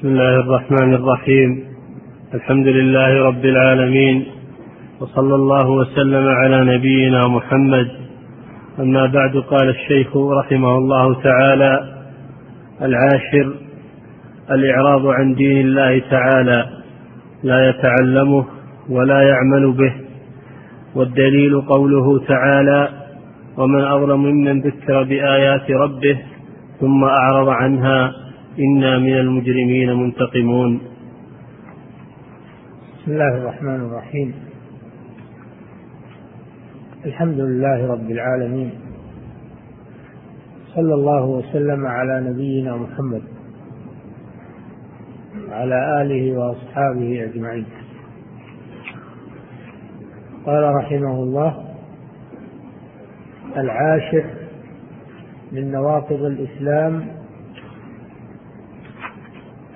بسم الله الرحمن الرحيم. الحمد لله رب العالمين. وصلى الله وسلم على نبينا محمد. أما بعد قال الشيخ رحمه الله تعالى العاشر الإعراض عن دين الله تعالى. لا يتعلمه ولا يعمل به. والدليل قوله تعالى ومن أظلم ممن ذكر بآيات ربه ثم أعرض عنها إنا من المجرمين منتقمون. بسم الله الرحمن الرحيم. الحمد لله رب العالمين. صلى الله وسلم على نبينا محمد وعلى آله وأصحابه أجمعين. قال رحمه الله العاشر من نواقض الإسلام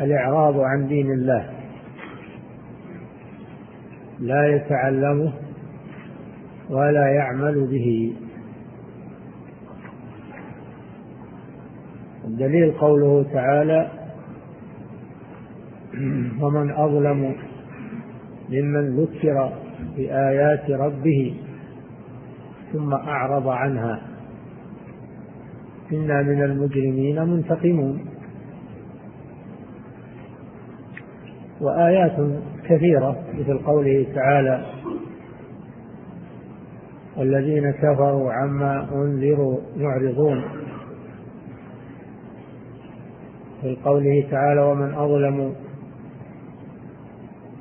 الإعراض عن دين الله. لا يتعلمه ولا يعمل به. الدليل قوله تعالى ومن أظلم ممن ذكر بآيات ربه ثم أعرض عنها. إنا من المجرمين منتقمون. وآيات كثيرة مثل قوله تعالى والذين كفروا عما أنذروا معرضون. في قوله تعالى ومن أظلم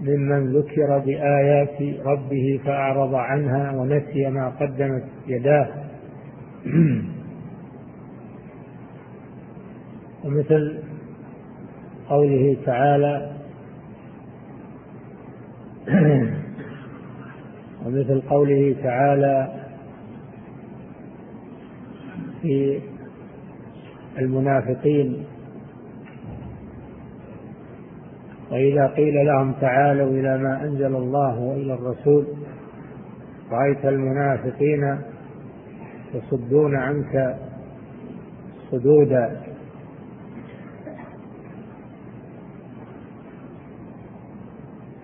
ممن ذكر بآيات ربه فأعرض عنها ونسي ما قدمت يداه. ومثل قوله تعالى ومثل قوله تعالى في المنافقين وإذا قيل لهم تعالوا إلى ما أنزل الله وإلى الرسول رأيت المنافقين يصدون عنك صدودا.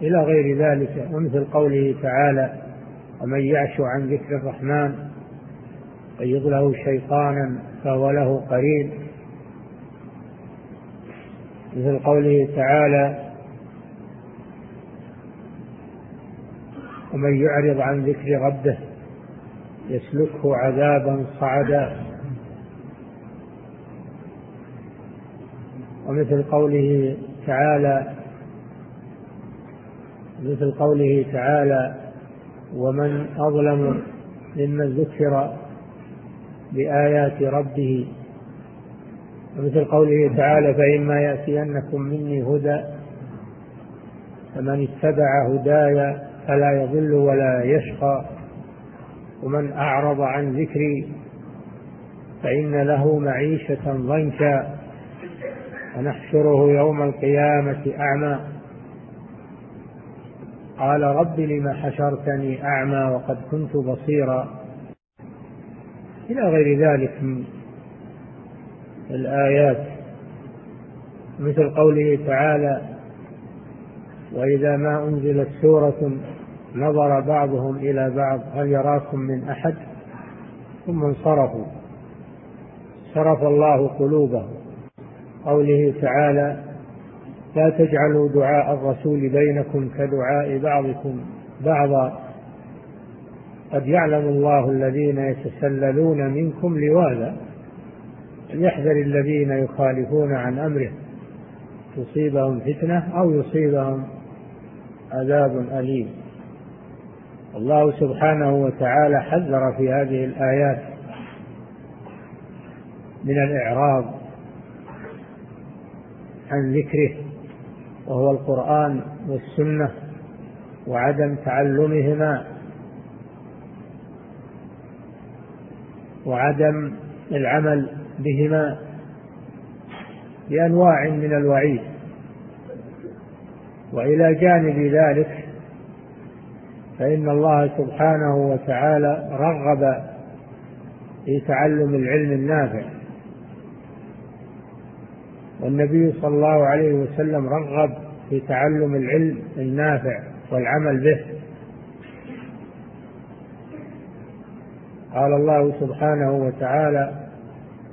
إلى غير ذلك ومثل قوله تعالى ومن يعش عن ذكر الرحمن قيض له شيطانا فهو له قرين. مثل قوله تعالى ومن يعرض عن ذكر ربه يسلكه عذابا صعدا. ومثل قوله تعالى مثل قوله تعالى ومن أظلم ممن ذكر بآيات ربه. ومثل قوله تعالى فإما يأتينكم مني هدى فمن اتبع هداي فلا يضل ولا يشقى ومن أعرض عن ذكري فإن له معيشة ضنكا ونحشره يوم القيامة أعمى. قال رب لم حشرتني أعمى وقد كنت بصيرا. إلى غير ذلك من الآيات مثل قوله تعالى وإذا ما أنزلت سورة نظر بعضهم إلى بعض هل يراكم من أحد؟ ثم انصرفوا. صرف الله قلوبهم. قوله تعالى لا تجعلوا دعاء الرسول بينكم كدعاء بعضكم بعضا. قد يعلم الله الذين يتسللون منكم لواذا. ليحذر الذين يخالفون عن أمره. تصيبهم فتنة أو يصيبهم عذاب أليم. الله سبحانه وتعالى حذر في هذه الآيات من الإعراض عن ذكره. وهو القرآن والسنة وعدم تعلمهما وعدم العمل بهما بأنواع من الوعيد. وإلى جانب ذلك فإن الله سبحانه وتعالى رغب في تعلم العلم النافع. والنبي صلى الله عليه وسلم رغب في تعلم العلم النافع والعمل به. قال الله سبحانه وتعالى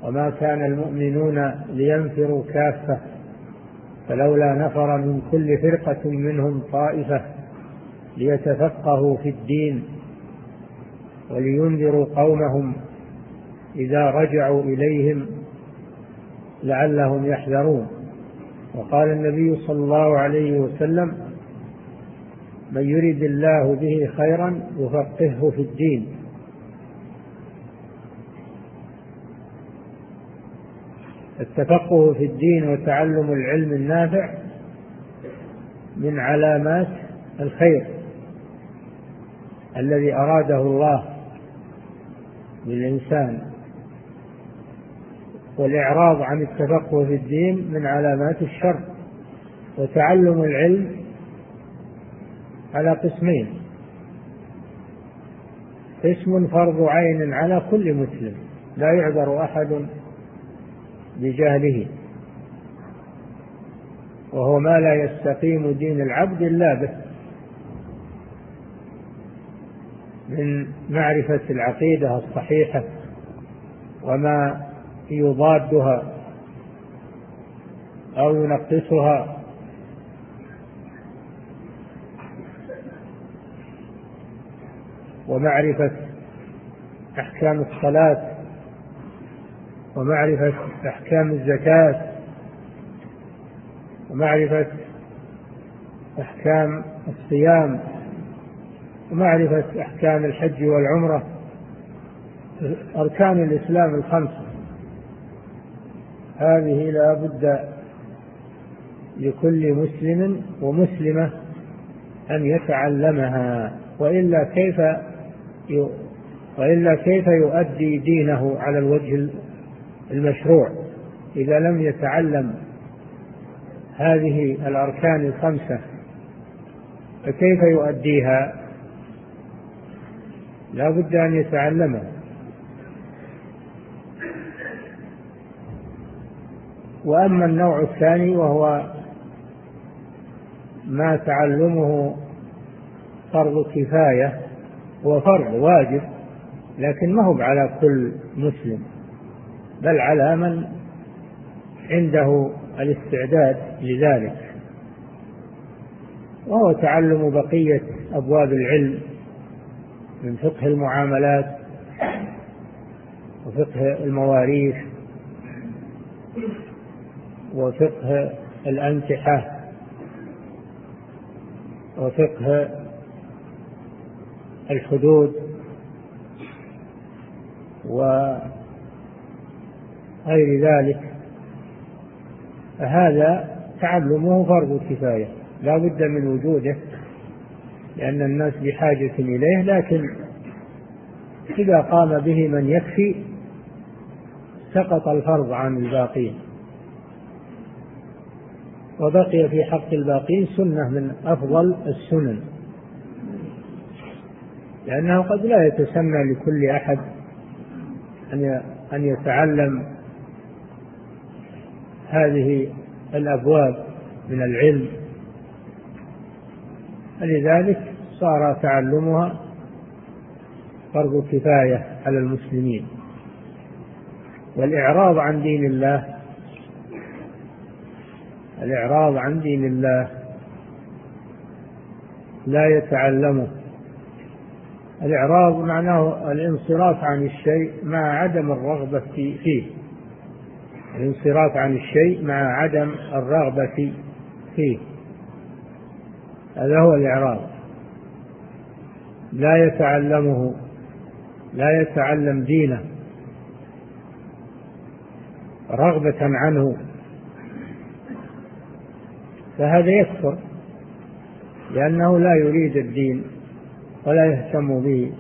وما كان المؤمنون لينفروا كافة فلولا نفر من كل فرقة منهم طائفة ليتفقهوا في الدين ولينذروا قومهم إذا رجعوا إليهم لعلهم يحذرون. وقال النبي صلى الله عليه وسلم من يرد الله به خيرا يفقهه في الدين. التفقه في الدين وتعلم العلم النافع من علامات الخير الذي أراده الله للإنسان. والإعراض عن التفقه في الدين من علامات الشر وتعلم العلم على قسمين. قسم فرض عين على كل مسلم لا يعذر أحد بجهله. وهو ما لا يستقيم دين العبد إلا به. من معرفة العقيدة الصحيحة وما يضادها أو ينقصها. ومعرفة أحكام الصلاة ومعرفة أحكام الزكاة ومعرفة أحكام الصيام ومعرفة أحكام الحج والعمرة. أركان الإسلام الخمسة هذه لا بد لكل مسلم ومسلمة أن يتعلمها وإلا كيف وإلا كيف يؤدي دينه على الوجه المشروع؟ إذا لم يتعلم هذه الأركان الخمسة فكيف يؤديها؟ لا بد أن يتعلمها. وأما النوع الثاني وهو ما تعلمه فرض كفاية هو فرض واجب لكن ما هو على كل مسلم بل على من عنده الاستعداد لذلك. وهو تعلم بقية أبواب العلم من فقه المعاملات وفقه المواريث. وفقه الأنكحة. وفقه الحدود. و غير ذلك. فهذا تعلمه فرض كفاية لا بد من وجوده. لأن الناس بحاجة إليه لكن إذا قام به من يكفي سقط الفرض عن الباقين. وبقي في حق الباقين سنة من أفضل السنن. لأنه قد لا يتسنى لكل أحد أن يتعلم هذه الأبواب من العلم. فلذلك صار تعلمها فرض كفاية على المسلمين. والإعراض عن دين الله الإعراض عن دين الله لا يتعلمه. الإعراض معناه الانصراف عن الشيء مع عدم الرغبة فيه. الانصراف عن الشيء مع عدم الرغبة فيه. هذا هو الإعراض. لا يتعلمه لا يتعلم دينه. رغبة عنه. فهذا يكفر لأنه لا يريد الدين ولا يهتم به.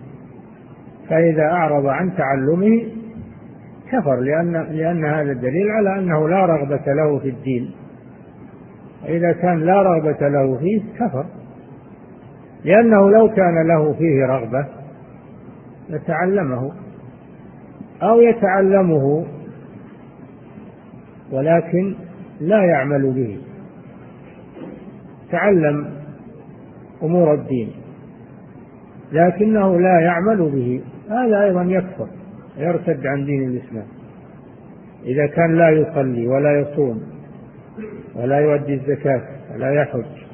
فإذا أعرض عن تعلمه كفر لأن لأن هذا الدليل على أنه لا رغبة له في الدين. وإذا كان لا رغبة له فيه كفر لأنه لو كان له فيه رغبة لتعلمه أو يتعلمه ولكن لا يعمل به. تعلم أمور الدين لكنه لا يعمل به هذا أيضا يكفر يرتد عن دين الإسلام. إذا كان لا يصلي ولا يصوم ولا يؤدي الزكاة ولا يحج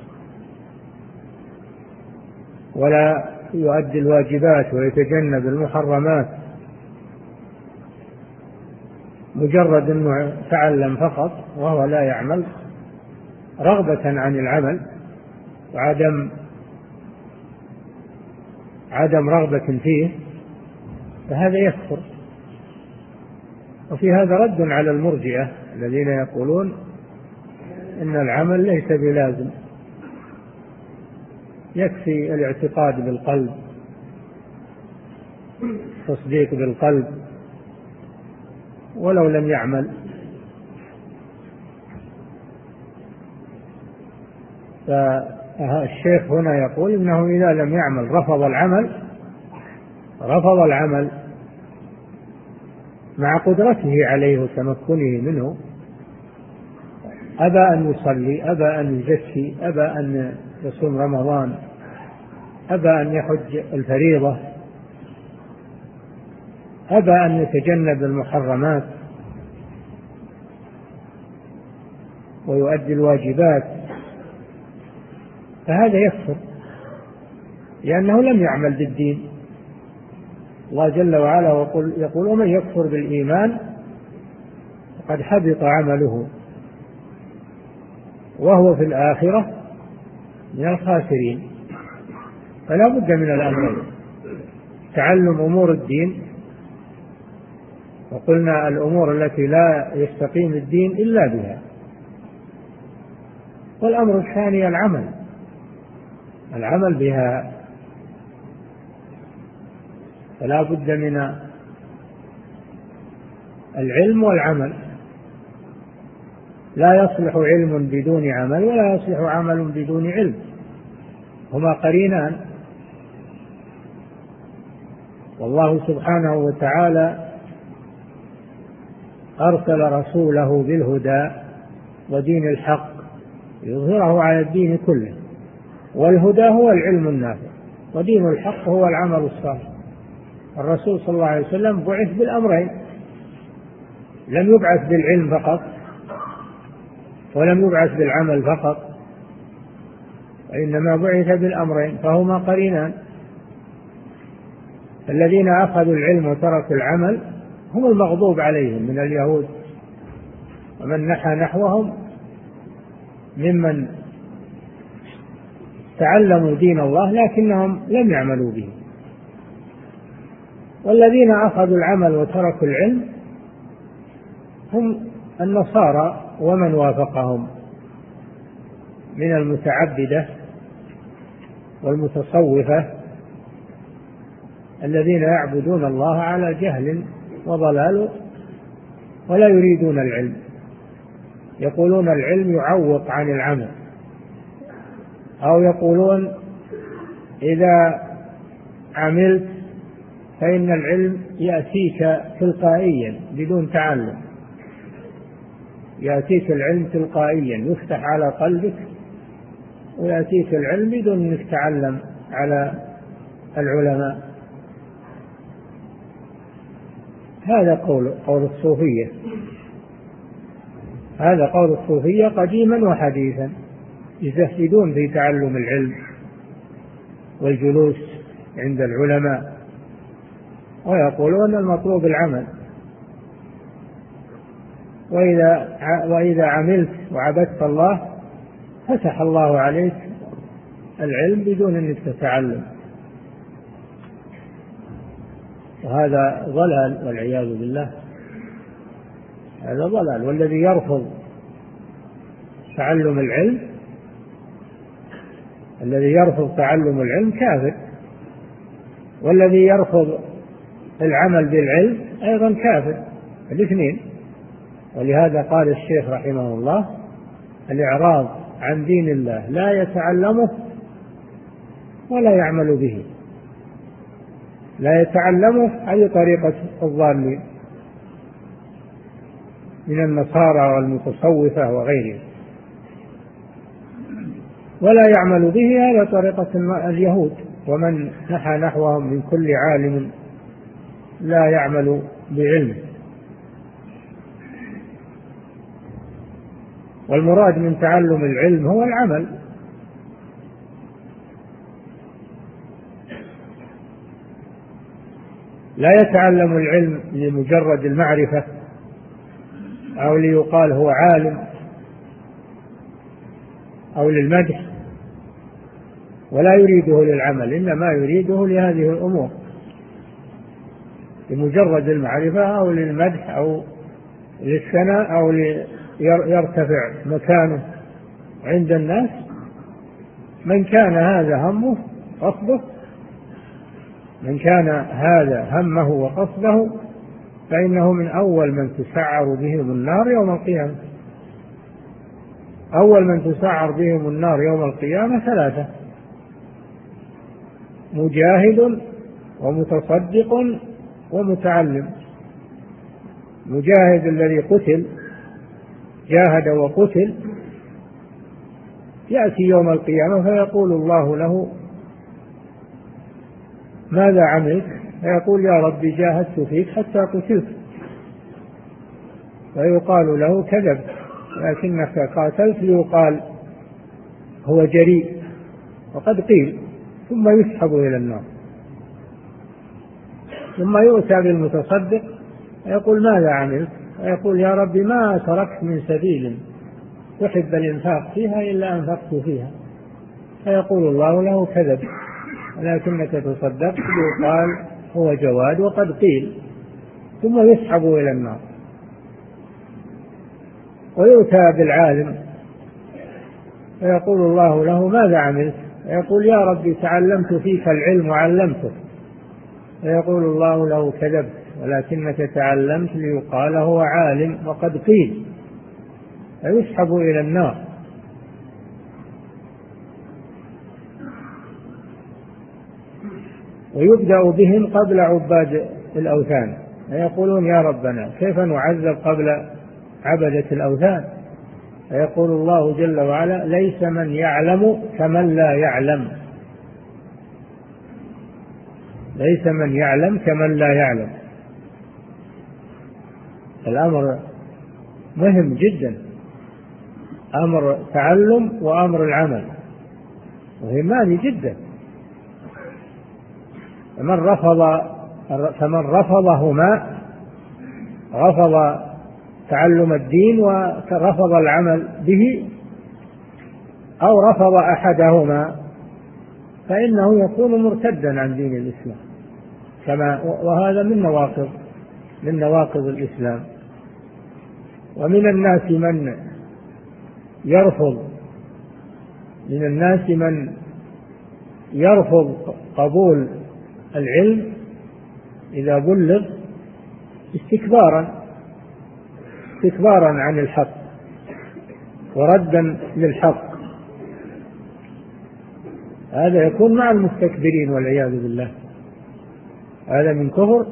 ولا يؤدي الواجبات ويتجنب المحرمات مجرد أنه تعلم فقط وهو لا يعمل رغبة عن العمل وعدم عدم رغبة فيه فهذا يكفر. وفي هذا رد على المرجئة الذين يقولون إن العمل ليس بلازم. يكفي الاعتقاد بالقلب تصديق بالقلب ولو لم يعمل. فالشيخ هنا يقول إنه إذا لم يعمل رفض العمل رفض العمل مع قدرته عليه وتمكنه منه أبى أن يصلي أبى أن يزكي أبى أن يصوم رمضان أبى أن يحج الفريضة أبى أن يتجنب المحرمات ويؤدي الواجبات. فهذا يكفر. لأنه لم يعمل بالدين. الله جل وعلا يقول, يقول ومن يكفر بالإيمان فقد حبط عمله. وهو في الآخرة من الخاسرين. فلا بد من الأمرين. تعلم أمور الدين. وقلنا الأمور التي لا يستقيم الدين إلا بها. والأمر الثاني العمل. العمل بها فلا بد من العلم والعمل. لا يصلح علم بدون عمل ولا يصلح عمل بدون علم. هما قرينان. والله سبحانه وتعالى أرسل رسوله بالهدى ودين الحق يظهره على الدين كله. والهدى هو العلم النافع ودين الحق هو العمل الصالح. الرسول صلى الله عليه وسلم بعث بالأمرين لم يبعث بالعلم فقط ولم يبعث بالعمل فقط وإنما بعث بالأمرين فهما قرينان. الذين أخذوا العلم وتركوا العمل هم المغضوب عليهم من اليهود ومن نحى نحوهم ممن تعلموا دين الله لكنهم لم يعملوا به. والذين أخذوا العمل وتركوا العلم هم النصارى ومن وافقهم من المتعبدة والمتصوفة الذين يعبدون الله على جهل وضلال ولا يريدون العلم. يقولون العلم يعوق عن العمل. أو يقولون إذا عملت فإن العلم يأتيك تلقائيا بدون تعلم. يأتيك العلم تلقائيا يفتح على قلبك ويأتيك العلم بدون أنك تعلم على العلماء. هذا قول قول الصوفية. هذا قول الصوفية قديما وحديثا. يزهدون في تعلم العلم والجلوس عند العلماء ويقولون المطلوب العمل. وإذا وإذا عملت وعبدت الله فتح الله عليك العلم بدون أنك تتعلم. وهذا ضلال والعياذ بالله. هذا ضلال. والذي يرفض تعلم العلم الذي يرفض تعلم العلم كافر والذي يرفض العمل بالعلم أيضا كافر الاثنين. ولهذا قال الشيخ رحمه الله الإعراض عن دين الله لا يتعلمه ولا يعمل به. لا يتعلمه أي طريقة الضالين من النصارى والمتصوفة وغيرهم. ولا يعمل به على طريقة اليهود ومن نحى نحوهم من كل عالم لا يعمل بعلمه والمراد من تعلم العلم هو العمل. لا يتعلم العلم لمجرد المعرفة أو ليقال هو عالم أو للمدح. ولا يريده للعمل إنما يريده لهذه الأمور. لمجرد المعرفة أو للمدح أو للثناء أو ليرتفع مكانه عند الناس. من كان هذا همه قصده من كان هذا همه وقصده فإنه من أول من تسعر بهم النار يوم القيامة. أول من تسعر بهم النار يوم القيامة ثلاثة. مجاهد ومتصدق ومتعلم. مجاهد الذي قتل جاهد وقتل يأتي يوم القيامة فيقول الله له ماذا عملت؟ فيقول يا رب جاهدت فيك حتى قتلت. فيقال له كذب لكنك قاتلت. ليقال هو جريء. وقد قيل ثم يسحب إلى النار. ثم يؤتى بالمتصدق فيقول ماذا عملت؟ فيقول يا رب ما تركت من سبيل تحب الإنفاق فيها إلا أنفقت فيها. فيقول الله له كذب ولكنك تصدقت يقال هو جواد وقد قيل. ثم يسحب إلى النار. ويؤتى بالعالم فيقول الله له ماذا عملت؟ فيقول يا ربي تعلمت فيك العلم وعلمتك فيقول الله له كذبت ولكنك تعلمت ليقال هو عالم وقد قيل. فيسحب إلى النار. ويبدأ بهم قبل عباد الأوثان. فيقولون يا ربنا كيف نعذب قبل عبدة الأوثان؟ فيقول الله جل وعلا ليس من يعلم كمن لا يعلم. ليس من يعلم كمن لا يعلم. الأمر مهم جدا. أمر تعلم وأمر العمل. مهمان جدا. فمن رفض فمن رفضهما رفض تعلم الدين ورفض العمل به أو رفض أحدهما فإنه يكون مرتدا عن دين الإسلام. كما وهذا من نواقض من نواقض الإسلام. ومن الناس من يرفض من الناس من يرفض قبول العلم إذا بلغ استكبارا. استكبارا عن الحق وردا للحق. هذا يكون مع المستكبرين والعياذ بالله. هذا من كفر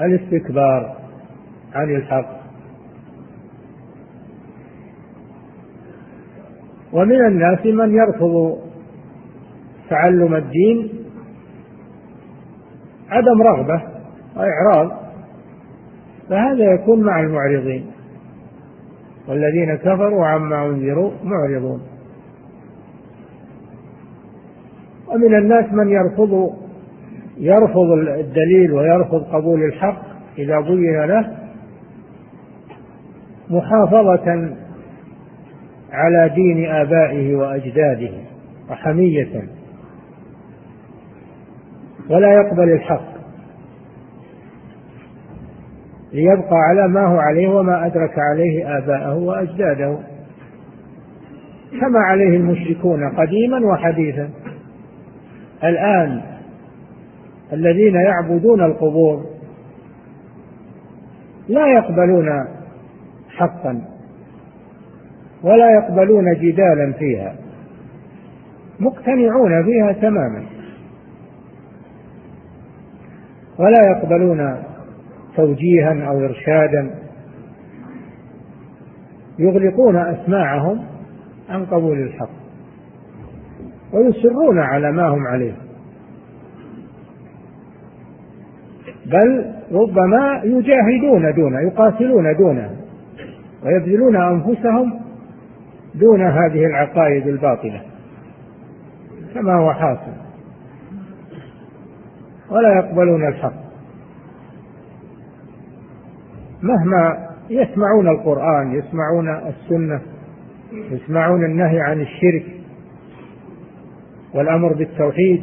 الاستكبار عن الحق. ومن الناس من يرفض تعلم الدين عدم رغبة وإعراض فهذا يكون مع المعرضين. والذين كفروا عما أنذروا معرضون. ومن الناس من يرفض يرفض الدليل ويرفض قبول الحق إذا بين له محافظة على دين آبائه وأجداده وحمية. ولا يقبل الحق. ليبقى على ما هو عليه وما أدرك عليه آباءه وأجداده. كما عليه المشركون قديما وحديثا. الآن الذين يعبدون القبور لا يقبلون حقا ولا يقبلون جدالا فيها. مقتنعون فيها تماما. ولا يقبلون توجيها أو إرشادا. يغلقون أسماعهم عن قبول الحق ويصرون على ما هم عليه. بل ربما يجاهدون دونه يقاتلون دونه ويبذلون أنفسهم دون هذه العقائد الباطلة كما هو حاصل. ولا يقبلون الحق. مهما يسمعون القرآن يسمعون السنة يسمعون النهي عن الشرك والأمر بالتوحيد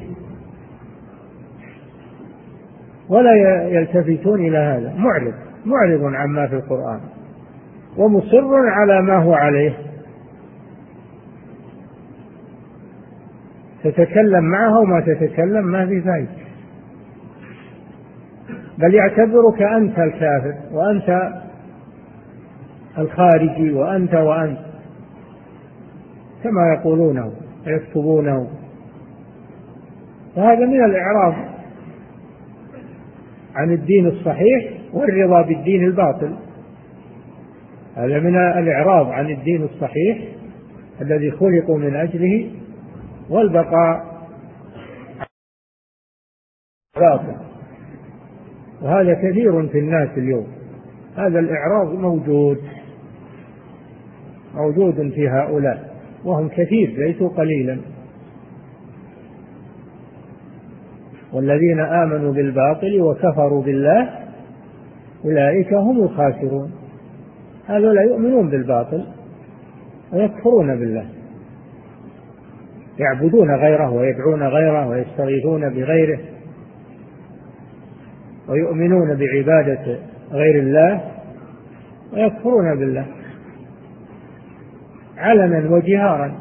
ولا يلتفتون إلى هذا. معرض معرض عما في القرآن ومصر على ما هو عليه. تتكلم معه وما تتكلم ما في فائدة بل يعتبرك أنت الكافر وأنت الخارجي وأنت وأنت كما يقولونه ويكتبونه وهذا من الإعراض عن الدين الصحيح والرضا بالدين الباطل. هذا من الإعراض عن الدين الصحيح الذي خلقوا من أجله والبقاء وهذا كثير في الناس اليوم. هذا الإعراض موجود موجود في هؤلاء وهم كثير ليسوا قليلا. والذين آمنوا بالباطل وكفروا بالله أولئك هم الخاسرون. هذولا يؤمنون بالباطل ويكفرون بالله. يعبدون غيره ويدعون غيره ويستغيثون بغيره. ويؤمنون بعبادة غير الله ويكفرون بالله. علنا وجهارا.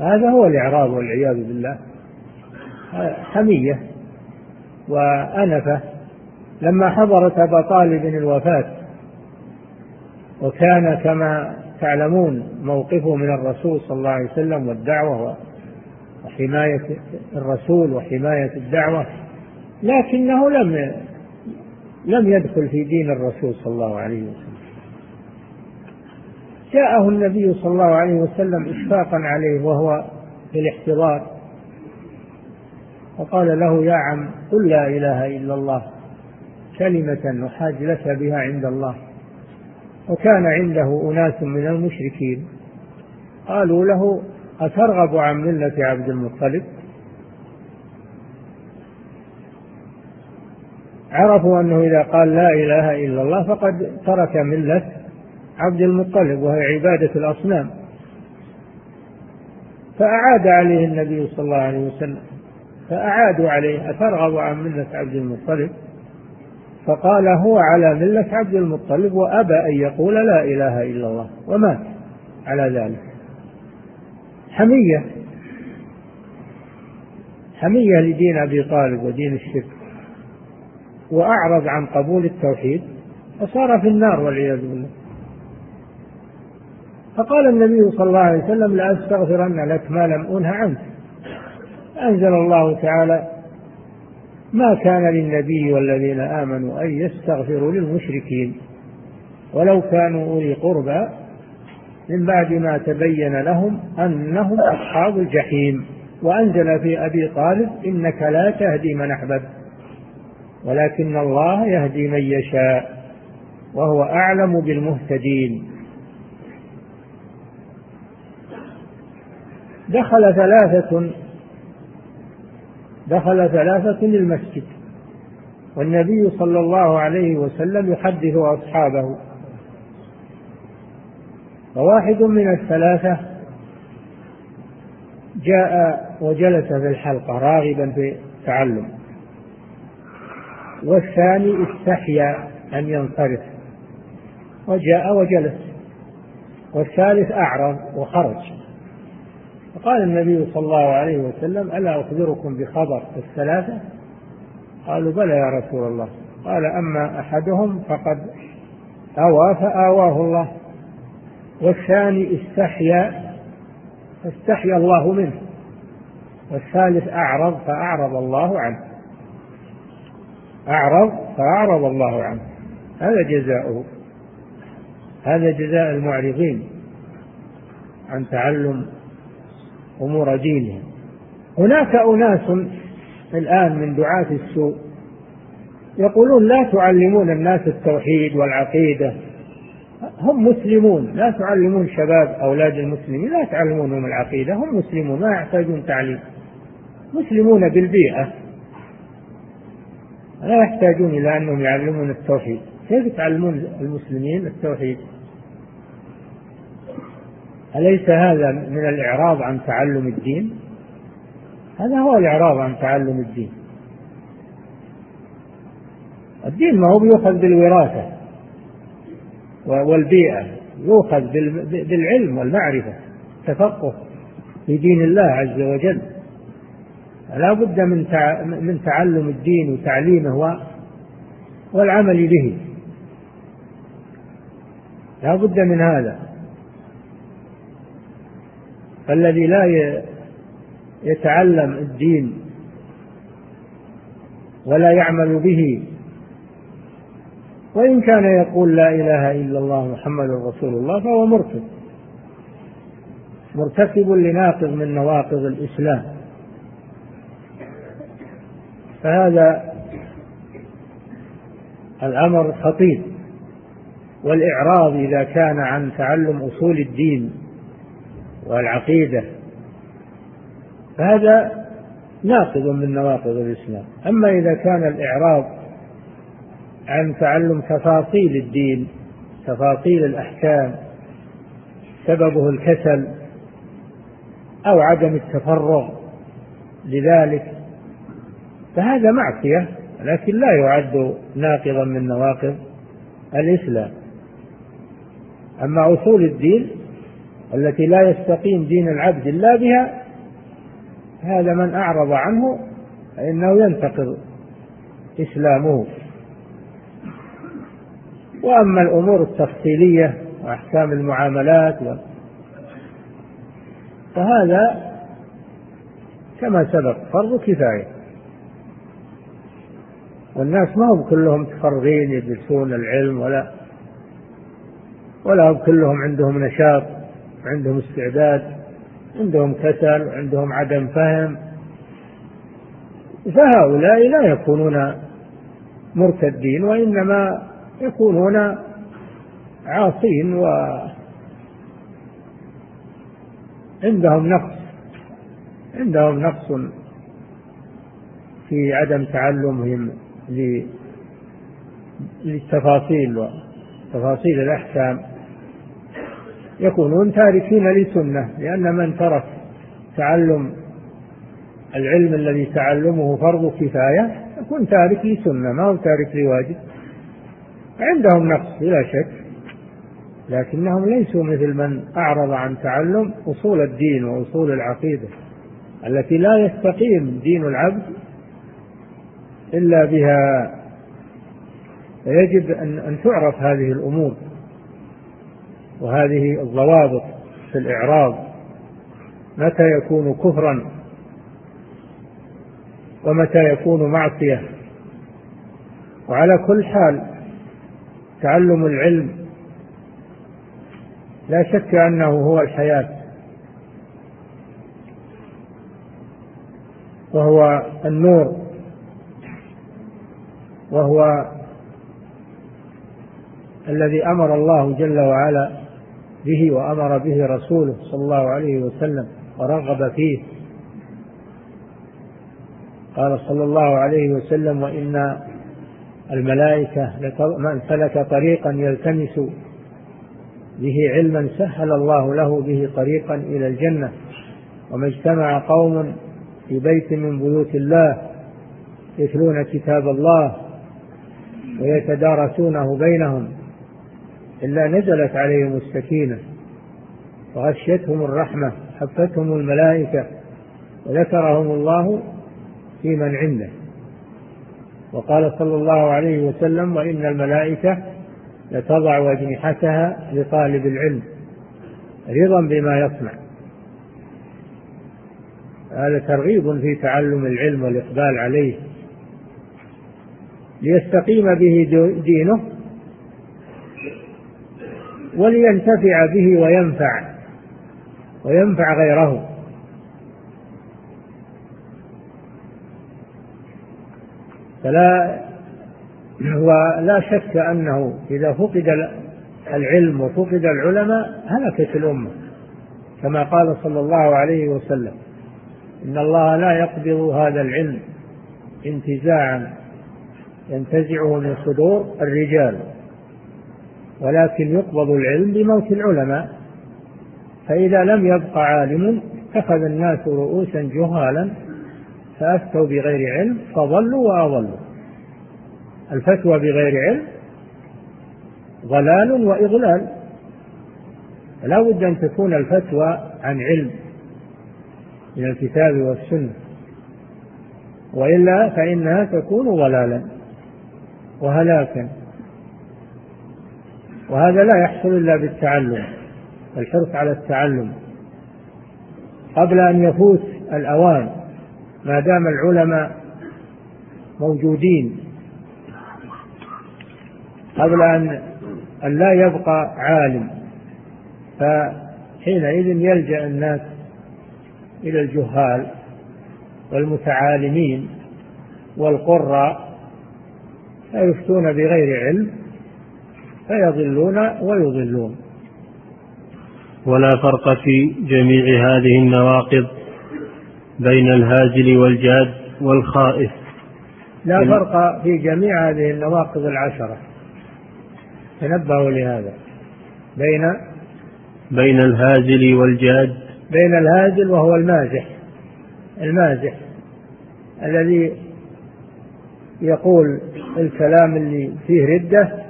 هذا هو الإعراض والعياذ بالله. حمية وأنفة. لما حضرت أبا طالب الوفاة وكان كما تعلمون موقفه من الرسول صلى الله عليه وسلم والدعوة وحماية الرسول وحماية الدعوة لكنه لم لم يدخل في دين الرسول صلى الله عليه وسلم. جاءه النبي صلى الله عليه وسلم إشفاقا عليه وهو في الاحتضار فقال له يا عم قل لا إله إلا الله كلمة نحاج لك بها عند الله وكان عنده أناس من المشركين. قالوا له أترغب عن ملة عبد المطلب؟ عرفوا أنه إذا قال لا إله إلا الله فقد ترك ملة عبد المطلب وهي عبادة الأصنام. فأعاد عليه النبي صلى الله عليه وسلم فأعادوا عليه أترغب عن ملة عبد المطلب؟ فقال هو على ملة عبد المطلب وأبى أن يقول لا إله إلا الله ومات على ذلك. حمية حمية لدين أبي طالب ودين الشرك. وأعرض عن قبول التوحيد فصار في النار والعياذ بالله. فقال النبي صلى الله عليه وسلم لأستغفرن لك ما لم أنه عنك. أنزل الله تعالى ما كان للنبي والذين آمنوا أن يستغفروا للمشركين ولو كانوا أولي قربى من بعد ما تبين لهم أنهم أصحاب الجحيم. وأنزل في أبي طالب إنك لا تهدي من أحببت. ولكن الله يهدي من يشاء وهو أعلم بالمهتدين. دخل ثلاثة دخل ثلاثة المسجد والنبي صلى الله عليه وسلم يحدث أصحابه. فواحد من الثلاثة جاء وجلس في الحلقة راغبا في التعلم والثاني استحيا أن ينصرف. وجاء وجلس. والثالث أعرض وخرج. فقال النبي صلى الله عليه وسلم ألا أخبركم بخبر الثلاثة؟ قالوا بلى يا رسول الله. قال أما أحدهم فقد أوى فآواه الله. والثاني استحيا فاستحيا الله منه. والثالث أعرض فأعرض الله عنه. أعرض فأعرض الله عنه. هذا جزاؤه. هذا جزاء المعرضين عن تعلم أمور دينهم. هناك أناس الآن من دعاة السوء يقولون لا تعلمون الناس التوحيد والعقيدة. هم مسلمون لا تعلمون شباب أولاد المسلمين لا تعلمونهم العقيدة هم مسلمون ما يحتاجون تعليم. مسلمون بالبيئة. لا يحتاجون إلى أنهم يعلمون التوحيد. كيف تعلمون المسلمين التوحيد؟ أليس هذا من الإعراض عن تعلم الدين؟ هذا هو الإعراض عن تعلم الدين. الدين ما هو بيؤخذ بالوراثة والبيئة يؤخذ بالعلم والمعرفة تفقه في دين الله عز وجل. لا بد من من تعلم الدين وتعليمه والعمل به. لا بد من هذا. فالذي لا يتعلم الدين ولا يعمل به وإن كان يقول لا إله إلا الله محمد رسول الله فهو مرتد. مرتكب لناقض من نواقض الإسلام. فهذا الأمر خطير. والإعراض إذا كان عن تعلم أصول الدين والعقيدة فهذا ناقض من نواقض الإسلام. أما إذا كان الإعراض عن تعلم تفاصيل الدين تفاصيل الأحكام سببه الكسل أو عدم التفرغ لذلك فهذا معصية لكن لا يعد ناقضا من نواقض الإسلام. أما أصول الدين التي لا يستقيم دين العبد إلا بها هذا من أعرض عنه فإنه ينتقض إسلامه. وأما الأمور التفصيلية وأحكام المعاملات و... فهذا كما سبق فرض كفاية. والناس ما هم كلهم متفرغين يدرسون العلم ولا ولا هم كلهم عندهم نشاط عندهم استعداد عندهم كسل وعندهم عدم فهم. فهؤلاء لا يكونون مرتدين وإنما يكونون عاصين و عندهم نقص عندهم نقص في عدم تعلمهم. للتفاصيل وتفاصيل الأحكام. يكونون تاركين لسنة لأن من ترك تعلم العلم الذي تعلمه فرض كفاية يكون تارك لسنة ما هو تارك لواجب عندهم نقص بلا شك لكنهم ليسوا مثل من أعرض عن تعلم أصول الدين وأصول العقيدة التي لا يستقيم دين العبد إلا بها. فيجب أن أن تعرف هذه الأمور وهذه الضوابط في الإعراض. متى يكون كفرا ومتى يكون معصية. وعلى كل حال تعلم العلم لا شك أنه هو الحياة. وهو النور. وهو الذي أمر الله جل وعلا به وأمر به رسوله صلى الله عليه وسلم ورغب فيه. قال صلى الله عليه وسلم وإن الملائكة من سلك طريقا يلتمس به علما سهل الله له به طريقا إلى الجنة. وما اجتمع قوم في بيت من بيوت الله يتلون كتاب الله ويتدارسونه بينهم إلا نزلت عليهم السكينة وغشيتهم الرحمة حفتهم الملائكة وذكرهم الله في من عنده. وقال صلى الله عليه وسلم وإن الملائكة لتضع أجنحتها لطالب العلم رضا بما يصنع. هذا ترغيب في تعلم العلم والإقبال عليه. ليستقيم به دينه ولينتفع به وينفع وينفع غيره. فلا ولا شك أنه إذا فقد العلم وفقد العلماء هلكت الأمة كما قال صلى الله عليه وسلم إن الله لا يقبض هذا العلم انتزاعا ينتزعه من صدور الرجال ولكن يقبض العلم بموت العلماء. فإذا لم يبق عالم اتخذ الناس رؤوسا جهالا فأفتوا بغير علم فضلوا وأضلوا. الفتوى بغير علم ضلال وإضلال. لا بد أن تكون الفتوى عن علم من الكتاب والسنة وإلا فإنها تكون ضلالا. وهلاكا وهذا لا يحصل إلا بالتعلم الحرص على التعلم. قبل أن يفوت الأوان ما دام العلماء موجودين. قبل أن أن لا يبقى عالم فحينئذ يلجأ الناس إلى الجهال والمتعالمين والقراء فيفتون بغير علم فيضلون ويضلون. ولا فرق في جميع هذه النواقض بين الهازل والجاد والخائف. لا فرق في جميع هذه النواقض العشرة. تنبهوا لهذا. بين بين الهازل والجاد. بين الهازل وهو المازح. المازح الذي يقول الكلام اللي فيه ردة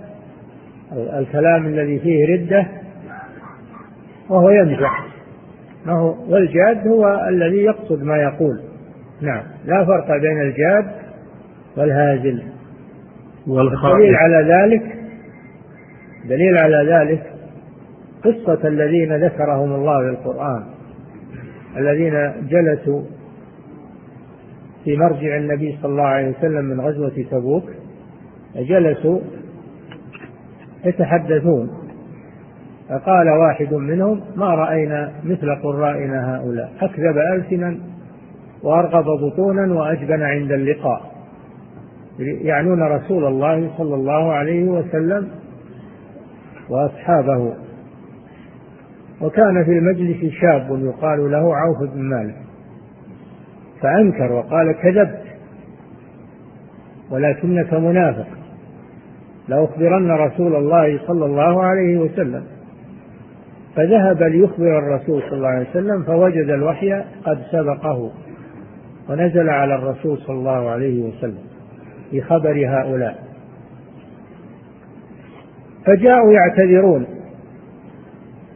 الكلام الذي فيه ردة وهو يمزح ما هو؟ والجاد هو الذي يقصد ما يقول. نعم. لا فرق بين الجاد والهازل. والدليل على ذلك دليل على ذلك قصة الذين ذكرهم الله في القرآن. الذين جلسوا في مرجع النبي صلى الله عليه وسلم من غزوة تبوك. جلسوا يتحدثون فقال واحد منهم ما رأينا مثل قرائنا هؤلاء؟ أكذب ألسنا وأرغب بطونا وأجبن عند اللقاء. يعنون رسول الله صلى الله عليه وسلم وأصحابه. وكان في المجلس شاب يقال له عوف بن مالك. فأنكر وقال كذبت. ولكنك منافق. لأخبرن رسول الله صلى الله عليه وسلم. فذهب ليخبر الرسول صلى الله عليه وسلم فوجد الوحي قد سبقه ونزل على الرسول صلى الله عليه وسلم بخبر هؤلاء. فجاءوا يعتذرون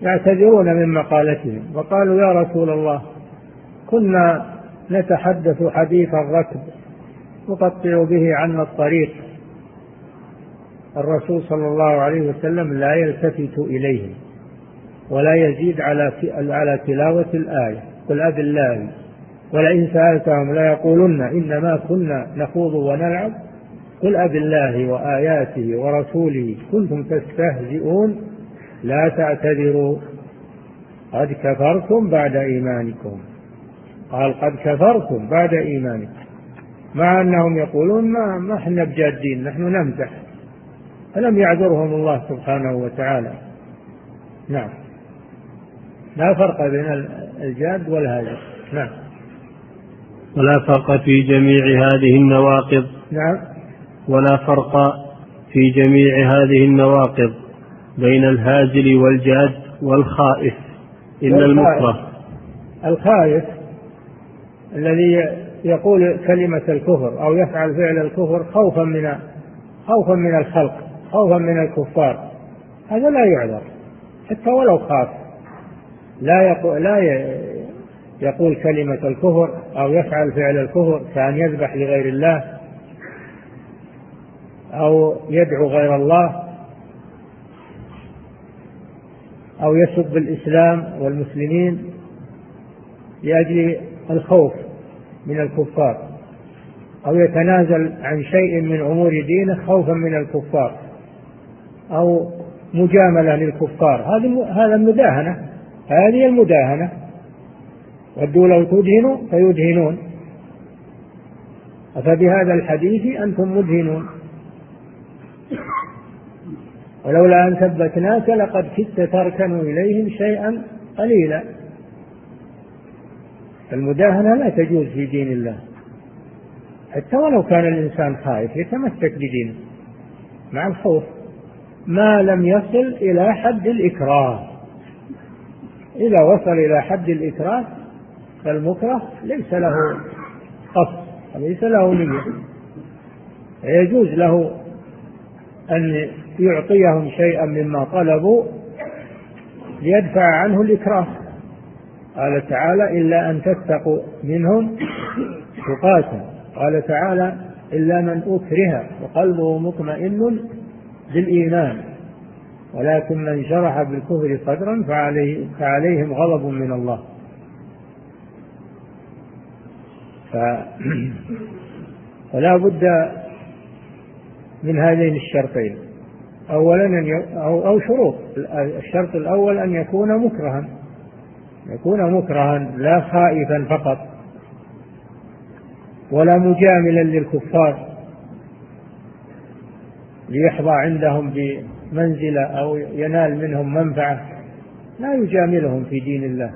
يعتذرون من مقالتهم وقالوا يا رسول الله كنا نتحدث حديث الركب نقطع به عنا الطريق الرسول صلى الله عليه وسلم لا يلتفت إليهم ولا يزيد على على تلاوة الآية. قل أب الله ولئن سألتهم ليقولن إنما كنا نخوض ونلعب. قل أب الله وآياته ورسوله كنتم تستهزئون. لا تعتذروا. قد كفرتم بعد إيمانكم. قال قد كفرتم بعد إيمانكم. مع أنهم يقولون ما ما إحنا بجادين نحن نمزح. فلم يعذرهم الله سبحانه وتعالى؟ نعم. لا فرق بين الجاد والهاجر. نعم. ولا فرق في جميع هذه النواقض. نعم. ولا فرق في جميع هذه النواقض بين الهازل والجاد والخائف. إلا المكره الخائف الذي يقول كلمة الكفر أو يفعل فعل الكفر خوفا من خوفا من الخلق. خوفا من الكفار. هذا لا يعذر. حتى ولو خاف. لا يقول لا يقول كلمة الكفر أو يفعل فعل الكفر كأن يذبح لغير الله أو يدعو غير الله أو يسب الإسلام والمسلمين لأجل الخوف من الكفار أو يتنازل عن شيء من أمور دينه خوفا من الكفار. أو مجاملة للكفار. هذه هذا المداهنة هذه المداهنة. ودوا لو تدهنوا فيدهنون. أفبهذا الحديث أنتم مدهنون. ولولا أن ثبتناك لقد كدت تركن إليهم شيئا قليلا. المداهنة لا تجوز في دين الله. حتى ولو كان الإنسان خائف يتمسك بدينه مع الخوف. ما لم يصل إلى حد الإكراه. إذا وصل إلى حد الإكراه فالمكره ليس له قصد ليس له نية. يجوز له أن يعطيهم شيئا مما طلبوا ليدفع عنه الإكراه. قال تعالى إلا أن تتقوا منهم تقاتا قال تعالى إلا من أكره وقلبه مطمئن بالإيمان. ولكن من شرح بالكفر صدرا فعليه فعليهم غضب من الله. ف... فلا بد من هذين الشرطين. أولا أن. أو... أو شروط. الشرط الأول أن يكون مكرها. يكون مكرها لا خائفا فقط. ولا مجاملا للكفار. ليحظى عندهم بمنزلة أو ينال منهم منفعة لا يجاملهم في دين الله.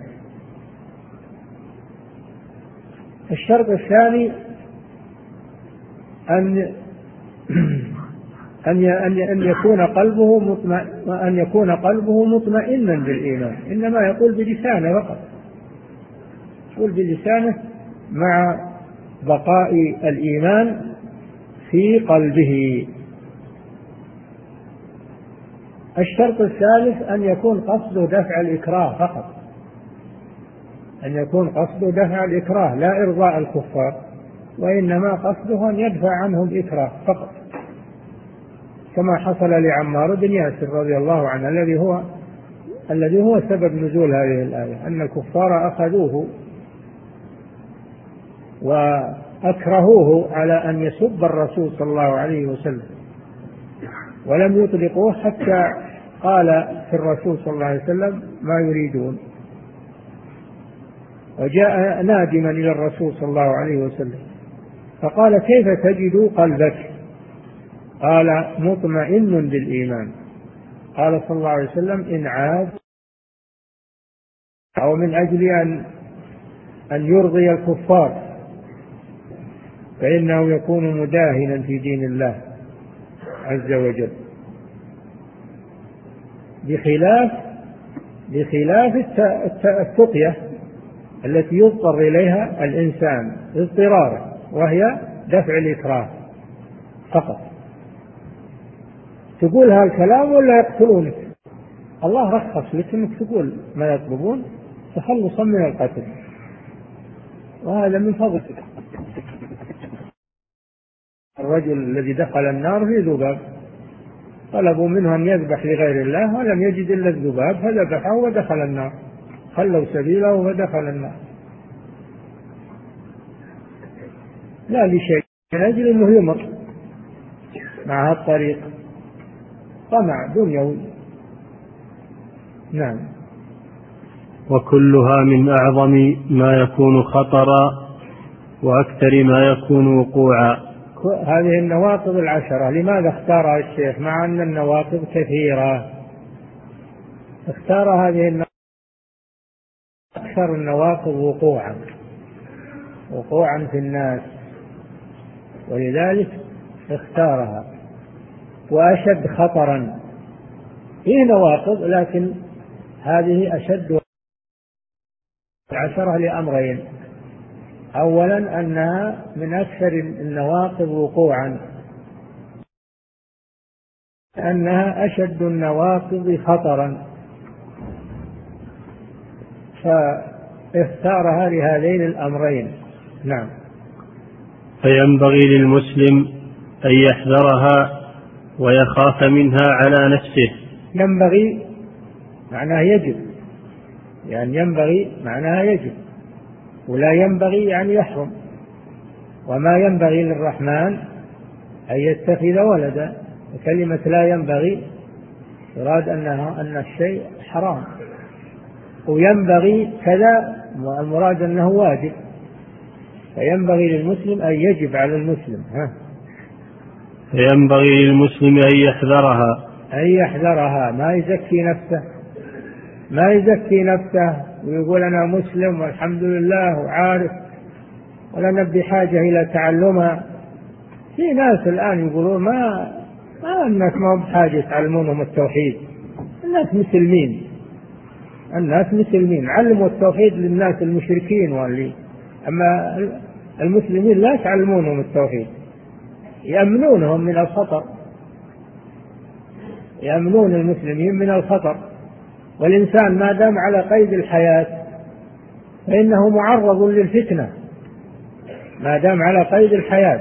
الشرط الثاني أن أن أن يكون قلبه مطمئن أن يكون قلبه مطمئنا بالإيمان. إنما يقول بلسانه فقط. يقول بلسانه مع بقاء الإيمان في قلبه. الشرط الثالث أن يكون قصده دفع الإكراه فقط. أن يكون قصده دفع الإكراه لا إرضاء الكفار وإنما قصده أن يدفع عنهم الإكراه فقط. كما حصل لعمار بن ياسر رضي الله عنه الذي هو الذي هو سبب نزول هذه الآية أن الكفار أخذوه وأكرهوه على أن يسب الرسول صلى الله عليه وسلم. ولم يطلقوه حتى قال في الرسول صلى الله عليه وسلم ما يريدون. وجاء نادما إلى الرسول صلى الله عليه وسلم فقال كيف تجد قلبك؟ قال مطمئن بالإيمان. قال صلى الله عليه وسلم إن عاد أو من أجل أن أن يرضي الكفار فإنه يكون مداهنا في دين الله. عز وجل. بخلاف بخلاف التقية التي يضطر إليها الإنسان اضطرارا وهي دفع الإكراه فقط. تقول هالكلام ولا يقتلونك؟ الله رخص لك إنك تقول ما يطلبون تخلصا من القتل. وهذا من فضلك. الرجل الذي دخل النار في ذباب. طلبوا منه أن يذبح لغير الله ولم يجد إلا الذباب فذبحه ودخل النار. خلوا سبيله فدخل النار. لا لشيء من أجل أنه يمر مع الطريق. طمع دنيوي نعم. وكلها من أعظم ما يكون خطرا وأكثر ما يكون وقوعا. هذه النواقض العشرة. لماذا اختارها الشيخ؟ مع أن النواقض كثيرة. اختار هذه النواقض أكثر النواقض وقوعا. وقوعا في الناس. ولذلك اختارها. وأشد خطرا. فيه نواقض لكن هذه أشد عشرة لأمرين. أولا أنها من أكثر النواقض وقوعا. أنها أشد النواقض خطرا. فاختارها لهذين الأمرين. نعم. فينبغي للمسلم أن يحذرها ويخاف منها على نفسه. ينبغي معناه يجب. يعني ينبغي معناها يجب. ولا ينبغي يعني يحرم. وما ينبغي للرحمن أن يتخذ ولدا. كلمة لا ينبغي يراد أنها أن الشيء حرام. وينبغي كذا المراد أنه واجب. فينبغي للمسلم أن يجب على المسلم ها. فينبغي للمسلم أن يحذرها. أن يحذرها. ما يزكي نفسه. ما يزكي نفسه. ويقول أنا مسلم والحمد لله وعارف ولا بحاجة إلى تعلمها. في ناس الآن يقولون ما ما الناس ما بحاجة يتعلمونهم التوحيد. الناس مسلمين. الناس مسلمين. علموا التوحيد للناس المشركين واللي أما المسلمين لا تعلمونهم التوحيد. يأمنونهم من الخطر يأمنون المسلمين من الخطر والإنسان ما دام على قيد الحياة فإنه معرض للفتنة. ما دام على قيد الحياة.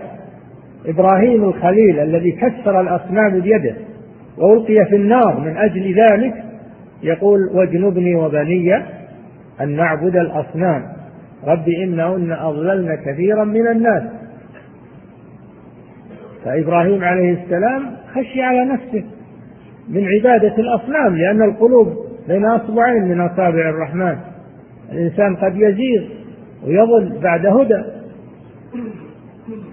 إبراهيم الخليل الذي كسر الأصنام بيده وألقي في النار من أجل ذلك يقول واجنبني وبني أن نعبد الأصنام. رب إنهن أضللن كثيرا من الناس. فإبراهيم عليه السلام خشي على نفسه من عبادة الأصنام لأن القلوب بين أصبعين من أصابع الرحمن. الإنسان قد يزيغ ويضل بعد هدى.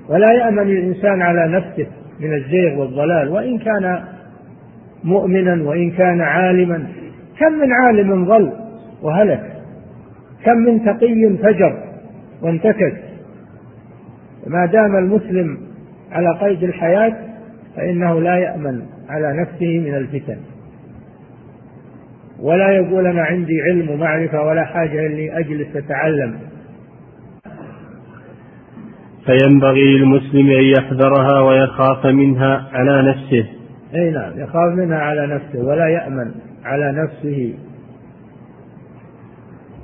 ولا يأمن الإنسان على نفسه من الزيغ والضلال. وإن كان مؤمنا وإن كان عالما كم من عالم ضل وهلك كم من تقي فجر وانتكس. ما دام المسلم على قيد الحياة فإنه لا يأمن على نفسه من الفتن. ولا يقول أنا عندي علم ومعرفة ولا حاجة إني أجلس أتعلم. فينبغي للمسلم أن يحذرها ويخاف منها على نفسه. أي نعم يخاف منها على نفسه ولا يأمن على نفسه.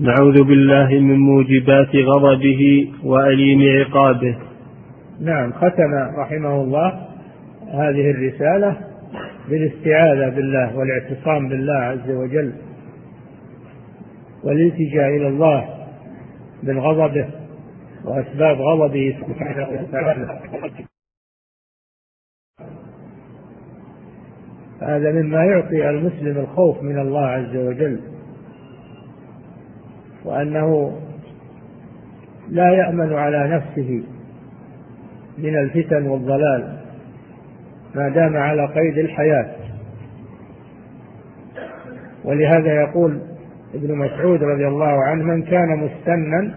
نعوذ بالله من موجبات غضبه وأليم عقابه. نعم ختم رحمه الله هذه الرسالة. بالاستعاذة بالله والاعتصام بالله عز وجل والالتجاء إلى الله من غضبه وأسباب غضبه سبحانه وتعالى. هذا مما يعطي المسلم الخوف من الله عز وجل وأنه لا يأمن على نفسه من الفتن والضلال. ما دام على قيد الحياة. ولهذا يقول ابن مسعود رضي الله عنه من كان مستنا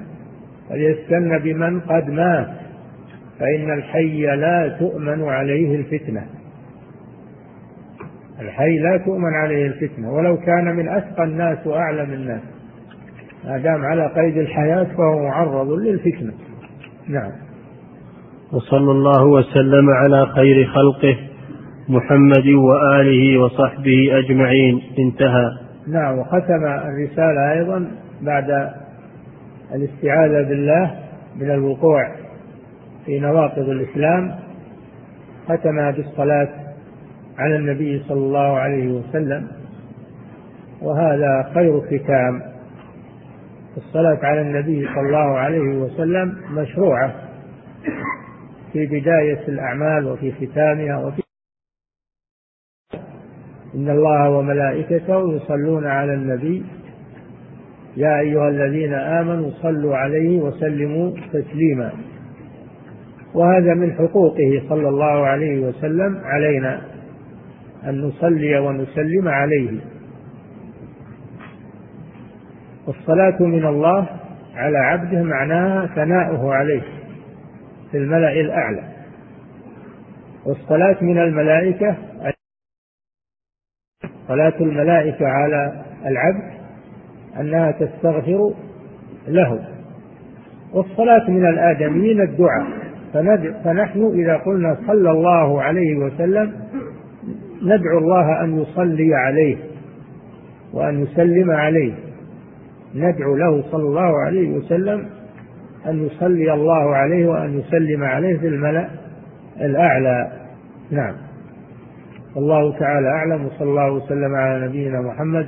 فليستن بمن قد مات فإن الحي لا تؤمن عليه الفتنة. الحي لا تؤمن عليه الفتنة ولو كان من أتقى الناس وأعلم الناس. ما دام على قيد الحياة فهو معرض للفتنة. نعم. وصلى الله وسلم على خير خلقه. محمد وآله وصحبه أجمعين. انتهى. نعم وختم الرسالة أيضا بعد الاستعاذة بالله من الوقوع في نواقض الإسلام. ختم بالصلاة على النبي صلى الله عليه وسلم. وهذا خير ختام. الصلاة على النبي صلى الله عليه وسلم مشروعة في بداية الأعمال وفي ختامها وفي إن الله وملائكته يصلون على النبي. يا أيها الذين آمنوا صلوا عليه وسلموا تسليما. وهذا من حقوقه صلى الله عليه وسلم علينا أن نصلي ونسلم عليه. والصلاة من الله على عبده معناها ثناؤه عليه في الملأ الأعلى. والصلاة من الملائكة صلاة الملائكة على العبد أنها تستغفر له. والصلاة من الآدميين الدعاء. فنحن إذا قلنا صلى الله عليه وسلم ندعو الله أن يصلي عليه وأن يسلم عليه. ندعو له صلى الله عليه وسلم أن يصلي الله عليه وأن يسلم عليه في الملأ الأعلى. نعم. والله تعالى أعلم وصلى الله وسلم على نبينا محمد